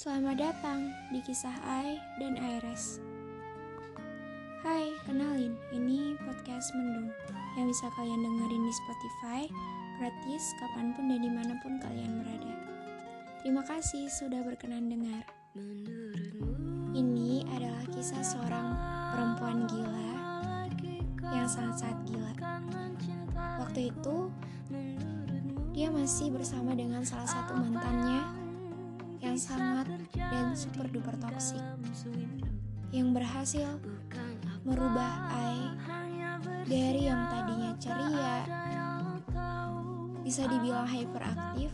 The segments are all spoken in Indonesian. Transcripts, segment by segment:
Selamat datang di kisah Ai dan Iris. Hai, kenalin, ini podcast Mendung yang bisa kalian dengerin di Spotify, gratis kapan pun dan di mana pun kalian berada. Terima kasih sudah berkenan dengar. Ini adalah kisah seorang perempuan gila yang sangat-sangat gila. Waktu itu, dia masih bersama dengan salah satu mantannya yang sangat dan super duper toksik yang berhasil merubah Ai dari yang tadinya ceria bisa dibilang hyperaktif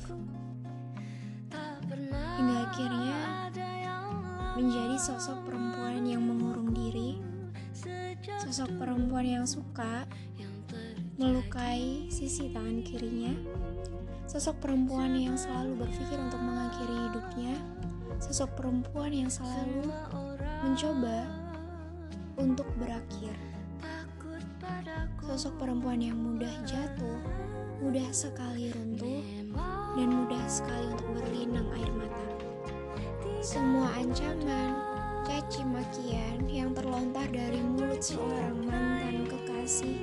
hingga akhirnya menjadi sosok perempuan yang mengurung diri sosok perempuan yang suka melukai sisi tangan kirinya Sosok perempuan yang selalu berpikir untuk mengakhiri hidupnya, sosok perempuan yang selalu mencoba untuk berakhir. Sosok perempuan yang mudah jatuh, mudah sekali runtuh, dan mudah sekali untuk berlinang air mata. Semua ancaman, caci makian yang terlontar dari mulut seorang mantan kekasih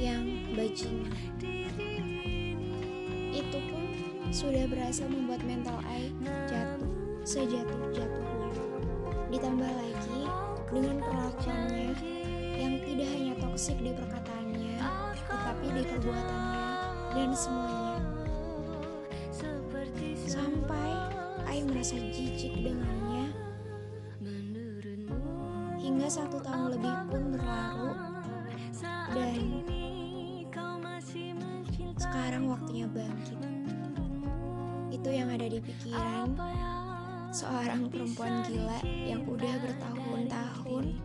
yang bajingan itu pun sudah berhasil membuat mental Ai jatuh sejatuh-jatuhnya. Ditambah lagi dengan perlakuannya yang tidak hanya toksik di perkataannya, tetapi di perbuatannya dan semuanya. Sampai Ai merasa jijik dengannya. Hingga satu tahun lebih pun berlalu dan sekarang waktunya bangkit. Itu yang ada di pikiran seorang perempuan gila yang udah bertahun-tahun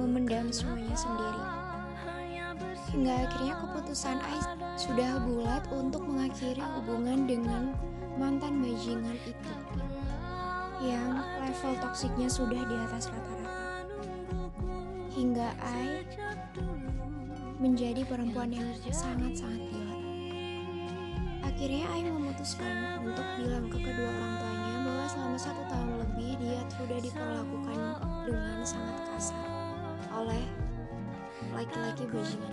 memendam semuanya sendiri. Hingga akhirnya keputusan Ais sudah bulat untuk mengakhiri hubungan dengan mantan bajingan itu yang level toksiknya sudah di atas rata-rata. Hingga Ai menjadi perempuan yang sangat-sangat gila. Akhirnya Ai memutuskan untuk bilang ke kedua orang tuanya bahwa selama satu tahun lebih dia sudah diperlakukan dengan sangat kasar oleh laki-laki bajingan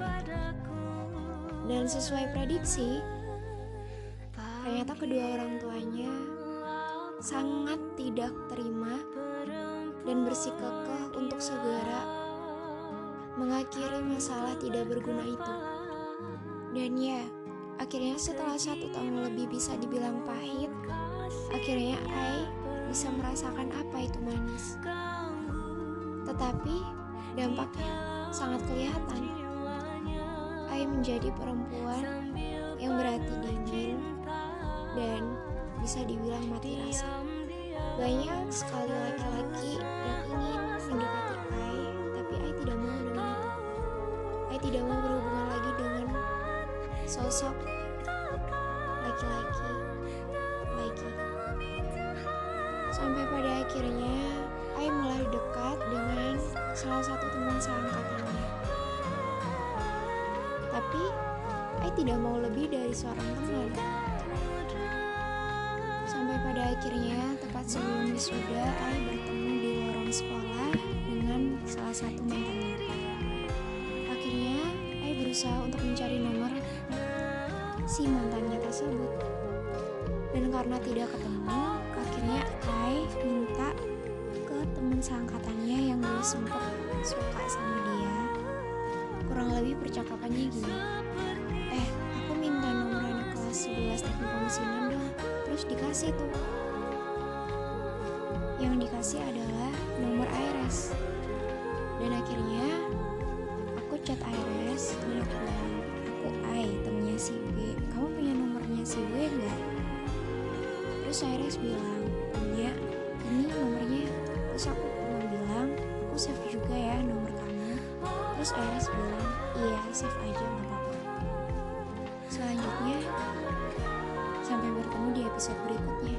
Dan sesuai prediksi, ternyata kedua orang tuanya sangat tidak terima dan bersikukuh untuk segera mengakhiri masalah tidak berguna itu. Dan ya, akhirnya setelah satu tahun lebih bisa dibilang pahit, akhirnya Ai bisa merasakan apa itu manis. Tetapi dampaknya sangat kelihatan. Ai menjadi perempuan yang berhati dingin dan bisa dibilang mati rasa. Banyak sekali laki-laki tidak mau berhubungan lagi dengan sosok laki-laki lagi. Sampai pada akhirnya, Ai mulai dekat dengan salah satu teman seangkatannya. Tapi, Ai tidak mau lebih dari seorang teman. Sampai pada akhirnya, tepat sebelum wisuda, Ai bertemu di lorong sekolah dengan salah satu mantannya berusaha untuk mencari nomor si mantannya tersebut. Dan karena tidak ketemu, akhirnya Ai minta ke teman seangkatannya yang dulu sempat suka sama dia. Kurang lebih percakapannya gini. Eh, aku minta nomor anak kelas 11 teknik mesin dong. Terus dikasih tuh. Yang dikasih adalah nomor Iris. Dan akhirnya aku chat dia bilang aku Ai temennya si B. Kamu punya nomornya si B enggak terus Iris bilang punya ini nomornya. Terus aku mau bilang aku save juga ya nomor kamu. Terus Iris bilang iya save aja nggak apa-apa. Selanjutnya sampai bertemu di episode berikutnya